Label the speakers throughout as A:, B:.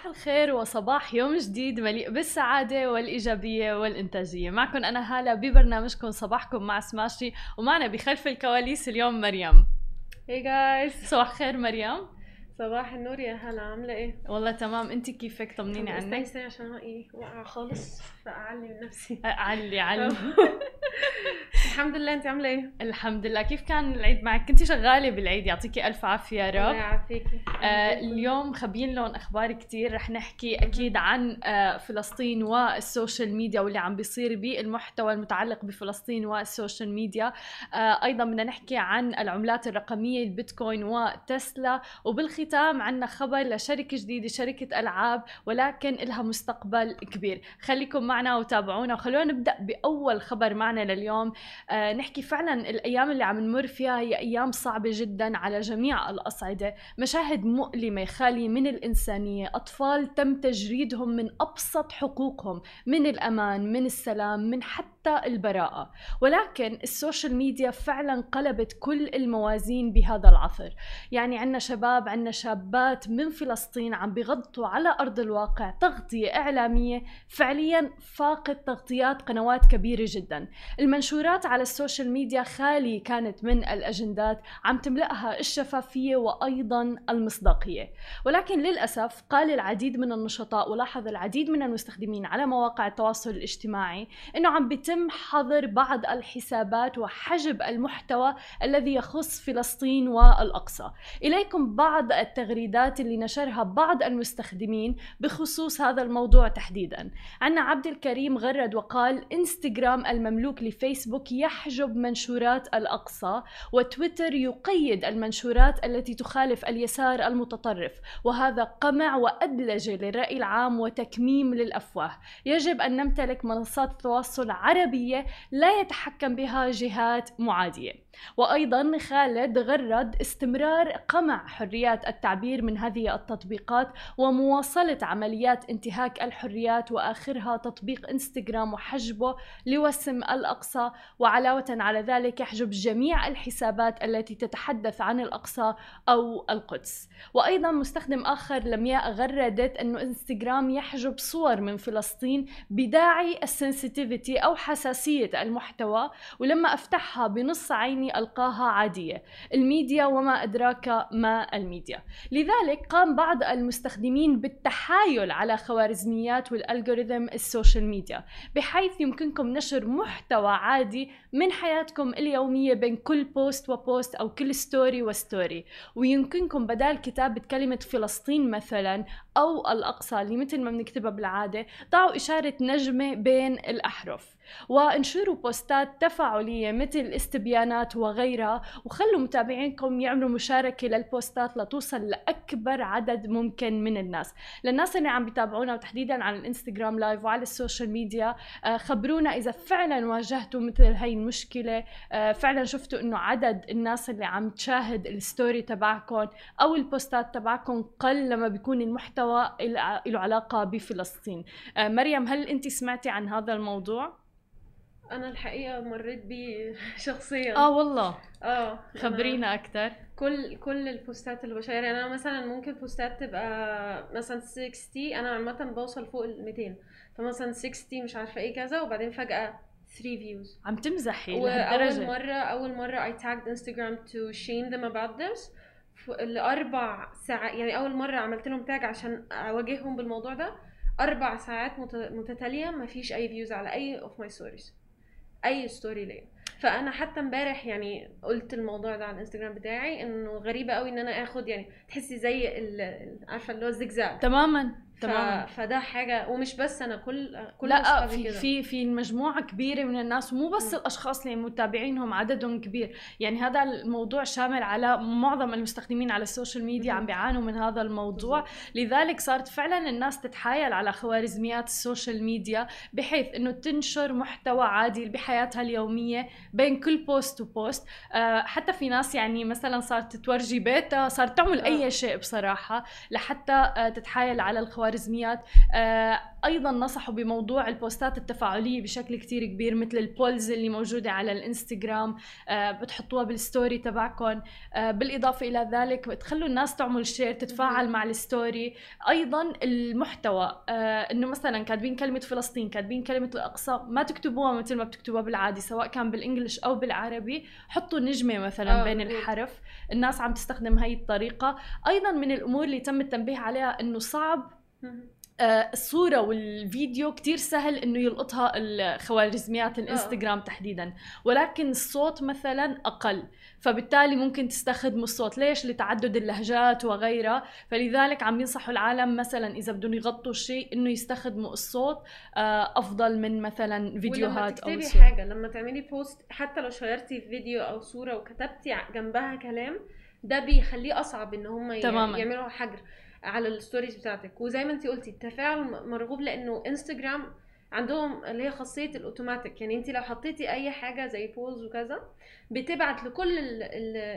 A: صباح الخير وصباح يوم جديد مليء بالسعادة والإيجابية والإنتاجية. معكم أنا هالة ببرنامجكم صباحكم مع سماشي ومعنا بخلف الكواليس اليوم مريم.
B: hey guys
A: صباح خير مريم.
B: صباح النور يا هلا عاملة إيه؟
A: والله تمام. أنت كيفك؟ طمنيني عنك.
B: استني عشان إيه واقعة خالص فأعلي من نفسي.
A: علي علي
B: الحمد لله انت عاملة إيه؟
A: الحمد لله. كيف كان العيد معك؟ كنتي شغالة بالعيد يعطيكي ألف عافية يا
B: الله
A: رب
B: يعافيكي
A: آه اليوم مخبيين لهم أخبار كتير. رح نحكي أكيد عن آه فلسطين وال social media واللي عم بيصير بالمحتوى المتعلق بفلسطين وال social media. آه أيضا بدنا نحكي عن العملات الرقمية البيتكوين وتسلا. وبالختام عنا خبر لشركة جديدة شركة ألعاب ولكن لها مستقبل كبير. خليكم معنا وتابعونا. وخلونا نبدأ بأول خبر معنا لليوم آه نحكي فعلا الأيام اللي عم نمر فيها هي أيام صعبة جدا على جميع الأصعدة. مشاهد مؤلمة خالية من الإنسانية. أطفال تم تجريدهم من أبسط حقوقهم من الأمان من السلام من حتى البراءة. ولكن ال social media فعلا قلبت كل الموازين بهذا العصر. يعني عنا شباب عنا شابات من فلسطين عم بغطوا على أرض الواقع تغطية إعلامية فعليا فاقت تغطيات قنوات كبيرة جدا. المنشورات على ال social media خالية كانت من الأجندات عم تملأها الشفافية وأيضا المصداقية. ولكن للأسف قال العديد من النشطاء ولاحظ العديد من المستخدمين على مواقع التواصل الاجتماعي أنه عم بيتم حظر بعض الحسابات وحجب المحتوى الذي يخص فلسطين والأقصى. إليكم بعض التغريدات اللي نشرها بعض المستخدمين بخصوص هذا الموضوع تحديدا. عنا عبد الكريم غرد وقال إنستغرام المملوك لفيسبوك يحجب منشورات الأقصى وتويتر يقيد المنشورات التي تخالف اليسار المتطرف. وهذا قمع وأدلجة للرأي العام وتكميم للأفواه. يجب أن نمتلك منصات تواصل عربية لا يتحكم بها جهات معادية. وأيضا خالد غرد استمرار قمع حريات التعبير من هذه التطبيقات ومواصلة عمليات انتهاك الحريات وآخرها تطبيق إنستغرام وحجبه لوسم الأقصى. وعلاوة على ذلك يحجب جميع الحسابات التي تتحدث عن الأقصى أو القدس. وأيضا مستخدم آخر لمياء غردت أنه إنستغرام يحجب صور من فلسطين بداعي السنسيتيفيتي أو حساسية المحتوى ولما أفتحها بنص عيني ألقاها عادية الميديا وما أدراك ما الميديا. لذلك قام بعض المستخدمين بالتحايل على خوارزميات وال algorithm ال social media بحيث يمكنكم نشر محتوى عادي من حياتكم اليومية بين كل post و post أو كل story و story ويمكنكم بدال كتابة كلمة فلسطين مثلا أو الأقصى اللي مثل ما بنكتبها بالعادة ضعوا إشارة نجمة بين الأحرف. وانشروا بوستات تفاعلية مثل استبيانات وغيرها وخلوا متابعينكم يعملوا مشاركة للبوستات لتوصل لأكبر عدد ممكن من الناس للناس اللي عم بيتابعونا وتحديدا على الإنستغرام live وعلى ال social media آه، خبرونا إذا فعلا واجهتوا مثل هاي المشكلة آه، فعلا شفتوا إنه عدد الناس اللي عم تشاهد ال story تبعكم أو البوستات تبعكم قل لما بيكون المحتوى له علاقة بفلسطين آه، مريم هل أنت سمعتي عن هذا الموضوع؟
B: أنا الحقيقة مريت بيه شخصيا.
A: آه والله.
B: آه
A: خبرينا أكثر
B: كل كل البوستات اللي بشير يعني أنا مثلا ممكن بوستات تبقى مثلا 60 أنا عامة بوصل فوق ال 200 فمثلا 60 مش عارفة إيه كذا وبعدين فجأة 3 فيوز
A: عم تمزحي
B: واول مرة أول مرة I tagged Instagram to shame them about this. ف- لأربع ساعات يعني أول مرة عملت لهم tag عشان أواجههم بالموضوع ده. أربع ساعات مت- متتالية مفيش أي views على أي of my stories. أي story ليا. فأنا حتى امبارح يعني قلت الموضوع ده على الإنستجرام بتاعي إنه غريبة قوي إن أنا آخد يعني تحسي زي عارفة اللي هو الزجزاج
A: تماما.
B: ف...
A: تماما
B: فده حاجة ومش بس أنا كل كل
A: لا في
B: كده.
A: في في مجموعة كبيرة من الناس ومو بس
B: م.
A: الأشخاص اللي متابعينهم عددهم كبير يعني هذا الموضوع شامل على معظم المستخدمين على ال social media
B: مهم.
A: عم بيعانوا من هذا الموضوع لذلك صارت فعلا الناس تتحايل على خوارزميات ال social media بحيث إنه تنشر محتوى عادي بحياتها اليومية بين كل post و post آه حتى في ناس يعني مثلا صارت تورجي بيتها صارت تعمل
B: آه.
A: أي شيء بصراحة لحتى آه تتحايل على الخوارزميات آه، أيضا نصحوا بموضوع البوستات التفاعلية بشكل كتير كبير مثل ال polls اللي موجودة على الإنستغرام آه، بتحطوها بال story تبعكم آه، بالإضافة إلى ذلك تخلوا الناس تعمل share تتفاعل مع ال story. أيضا المحتوى إنه مثلا كاتبين كلمة فلسطين كاتبين كلمة الأقصى ما تكتبوها مثل ما بتكتبوها بالعادي سواء كان بال English أو بالعربي. حطوا نجمة مثلا بين الحرف الناس عم تستخدم هاي الطريقة. أيضا من الأمور اللي تم التنبيه عليها إنه صعب آه، الصورة والفيديو كتير سهل إنه يلقطها الخوارزميات آه. الإنستغرام تحديدا. ولكن الصوت مثلا أقل. فبالتالي ممكن تستخدموا الصوت. ليش؟ لتعدد اللهجات وغيرها. فلذلك عم ينصحوا العالم مثلا إذا بدهم يغطوا شيء إنه يستخدموا الصوت آه، أفضل من مثلا فيديوهات
B: أو صور. حاجة لما تعملي post حتى لو شيرتي فيديو أو صورة وكتبتي جنبها كلام ده بيخليه أصعب إن هم يعملوا حظر. على ال stories بتاعتك. وزي ما انت قلتي التفاعل مرغوب لأنه انستجرام عندهم اللي هي خاصية الأوتوماتيك. يعني انت لو حطيتي أي حاجة زي post وكذا بتبعت لكل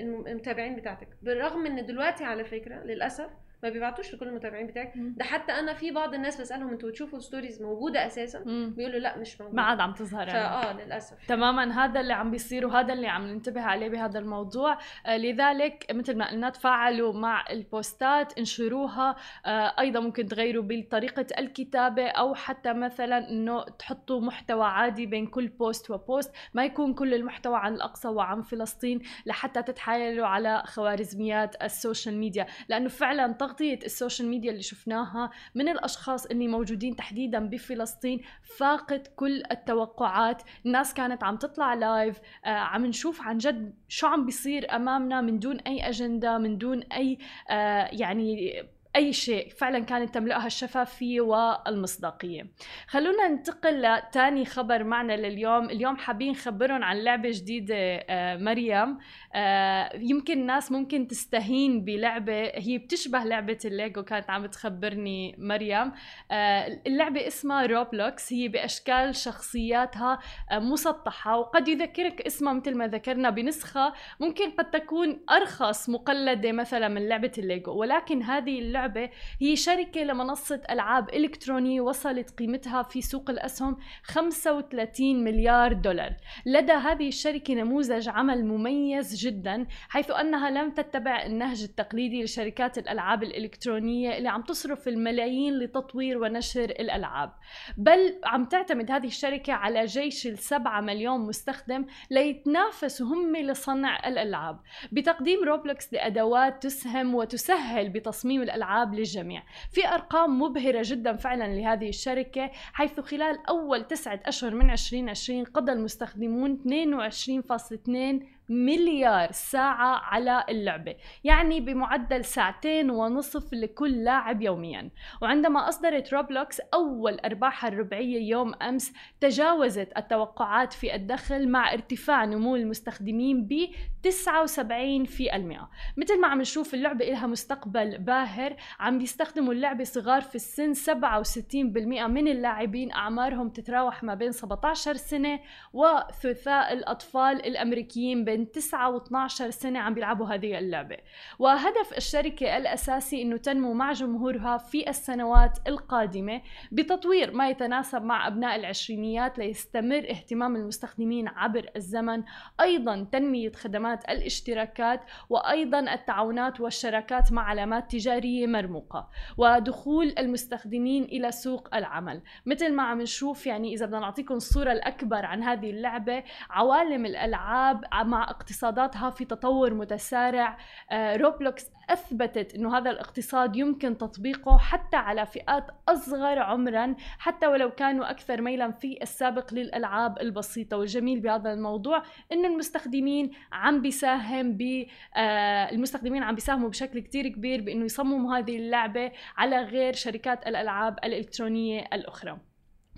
B: المتابعين بتاعتك. بالرغم إن دلوقتي على فكرة للأسف ما بيبعتوش لكل المتابعين بتاعك. ده حتى أنا في بعض الناس بسألهم أنتوا بتشوفوا stories موجودة أساسا؟ بيقولوا لا مش موجودة.
A: ما عاد عم تظهر
B: يعني. آه للأسف.
A: تماما هذا اللي عم بيصير وهذا اللي عم ننتبه عليه بهذا الموضوع. آه لذلك مثل ما قلنا تفاعلوا مع البوستات انشروها. آه أيضا ممكن تغيروا بطريقة الكتابة أو حتى مثلا إنه تحطوا محتوى عادي بين كل post و post ما يكون كل المحتوى عن الأقصى وعن فلسطين لحتى تتحايلوا على خوارزميات ال social media. لأنه فعلا تغطية ال social media اللي شفناها من الأشخاص اللي موجودين تحديدا بفلسطين فاقت كل التوقعات. الناس كانت عم تطلع live آه عم نشوف عن جد شو عم بيصير أمامنا من دون أي أجندة من دون أي آه يعني أي شيء فعلا كانت تملأها الشفافية والمصداقية. خلونا ننتقل لثاني خبر معنا لليوم. اليوم حابين نخبرهم عن لعبة جديدة آه، مريم. آه، يمكن الناس ممكن تستهين بلعبة هي بتشبه لعبة الليجو كانت عم تخبرني مريم. آه، اللعبة اسمها روبلوكس. هي بأشكال شخصياتها مسطحة وقد يذكرك اسمها مثل ما ذكرنا بنسخة. ممكن قد تكون أرخص مقلدة مثلا من لعبة الليجو ولكن هذه اللعبة اللعبة. هي شركة لمنصة ألعاب إلكترونية وصلت قيمتها في سوق الأسهم 35 مليار دولار. لدى هذه الشركة نموذج عمل مميز جدا حيث أنها لم تتبع النهج التقليدي لشركات الألعاب الإلكترونية اللي عم تصرف الملايين لتطوير ونشر الألعاب. بل عم تعتمد هذه الشركة على جيش السبعة مليون مستخدم ليتنافسوا هم لصنع الألعاب. بتقديم روبلوكس لأدوات تسهم وتسهل بتصميم الألعاب الألعاب للجميع. في أرقام مبهرة جدا فعلا لهذه الشركة حيث خلال أول تسعة أشهر من 2020 قضى المستخدمون 22.2 مليار ساعة على اللعبة. يعني بمعدل ساعتين ونصف لكل لاعب يوميا. وعندما أصدرت روبلوكس أول أرباحها الربعية يوم أمس تجاوزت التوقعات في الدخل مع ارتفاع نمو المستخدمين ب 79% مثل ما عم نشوف اللعبة إلها مستقبل باهر. عم بيستخدموا اللعبة صغار في السن 67% من اللاعبين. أعمارهم تتراوح ما بين 17 سنة وثلثاء الأطفال الأمريكيين بين بين 9 و 12 سنة عم بيلعبوا هذه اللعبة. وهدف الشركة الأساسي أنه تنمو مع جمهورها في السنوات القادمة بتطوير ما يتناسب مع أبناء العشرينيات ليستمر اهتمام المستخدمين عبر الزمن. أيضا تنمية خدمات الاشتراكات وأيضا التعاونات والشراكات مع علامات تجارية مرموقة ودخول المستخدمين إلى سوق العمل. مثل ما عم نشوف يعني إذا بدنا نعطيكم الصورة الأكبر عن هذه اللعبة عوالم الألعاب مع اقتصاداتها في تطور متسارع. آه، روبلوكس أثبتت إنه هذا الاقتصاد يمكن تطبيقه حتى على فئات أصغر عمرا حتى ولو كانوا أكثر ميلا في السابق للألعاب البسيطة. والجميل بهذا الموضوع انه المستخدمين عم بيساهم ب آه، المستخدمين عم بيساهموا بشكل كتير كبير بإنه يصمموا هذه اللعبة على غير شركات الألعاب الإلكترونية الأخرى.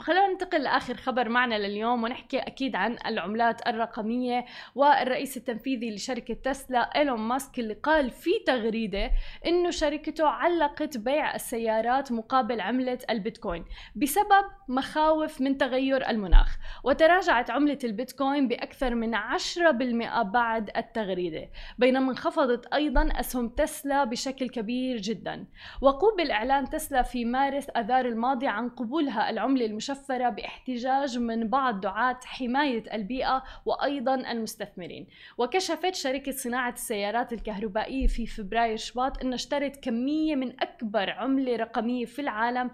A: خلونا ننتقل لآخر خبر معنا لليوم ونحكي أكيد عن العملات الرقمية والرئيس التنفيذي لشركة تسلا إيلون ماسك اللي قال في تغريدة إنه شركته علقت بيع السيارات مقابل عملة البيتكوين بسبب مخاوف من تغير المناخ وتراجعت عملة البيتكوين بأكثر من 10% بعد التغريدة بينما انخفضت أيضا أسهم تسلا بشكل كبير جدا. وقوبل اعلان تسلا في مارس آذار الماضي عن قبولها العملة مشفرة باحتجاج من بعض دعاة حماية البيئة وأيضا المستثمرين. وكشفت شركة صناعة السيارات الكهربائية في فبراير شباط أنها اشترت كمية من أكبر عملة رقمية في العالم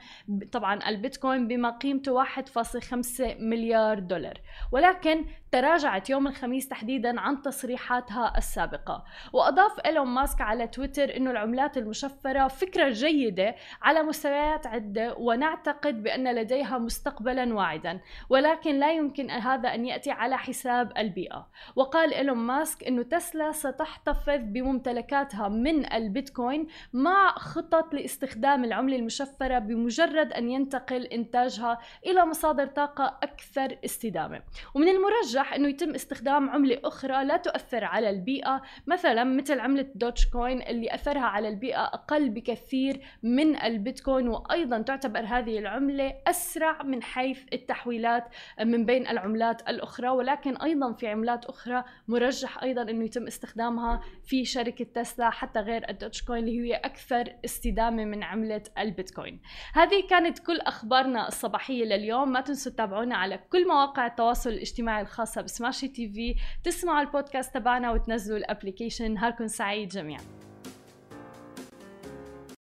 A: طبعا البيتكوين بما قيمته 1.5 مليار دولار. ولكن تراجعت يوم الخميس تحديدا عن تصريحاتها السابقة. وأضاف إيلون ماسك على تويتر أنه العملات المشفرة فكرة جيدة على مستويات عدة ونعتقد بأن لديها مستقبلا واعدا ولكن لا يمكن هذا أن يأتي على حساب البيئة. وقال إيلون ماسك أنه تسلا ستحتفظ بممتلكاتها من البيتكوين مع خطط لاستخدام العملة المشفرة بمجرد أن ينتقل إنتاجها إلى مصادر طاقة أكثر استدامة. ومن المرجح يرجح إنه يتم استخدام عملة أخرى لا تؤثر على البيئة. مثلا مثل عملة دوتش كوين اللي أثرها على البيئة أقل بكثير من البيتكوين وأيضا تعتبر هذه العملة أسرع من حيث التحويلات من بين العملات الأخرى. ولكن أيضا في عملات أخرى مرجح أيضا إنه يتم استخدامها في شركة تسلا حتى غير الدوتش كوين اللي هي أكثر استدامة من عملة البيتكوين. هذه كانت كل أخبارنا الصباحية لليوم. ما تنسوا تتابعونا على كل مواقع التواصل الاجتماعي الخاصه الخاصه بسماشي تي في تسمعوا البودكاست تبعنا وتنزلوا ال application نهاركم سعيد جميعا.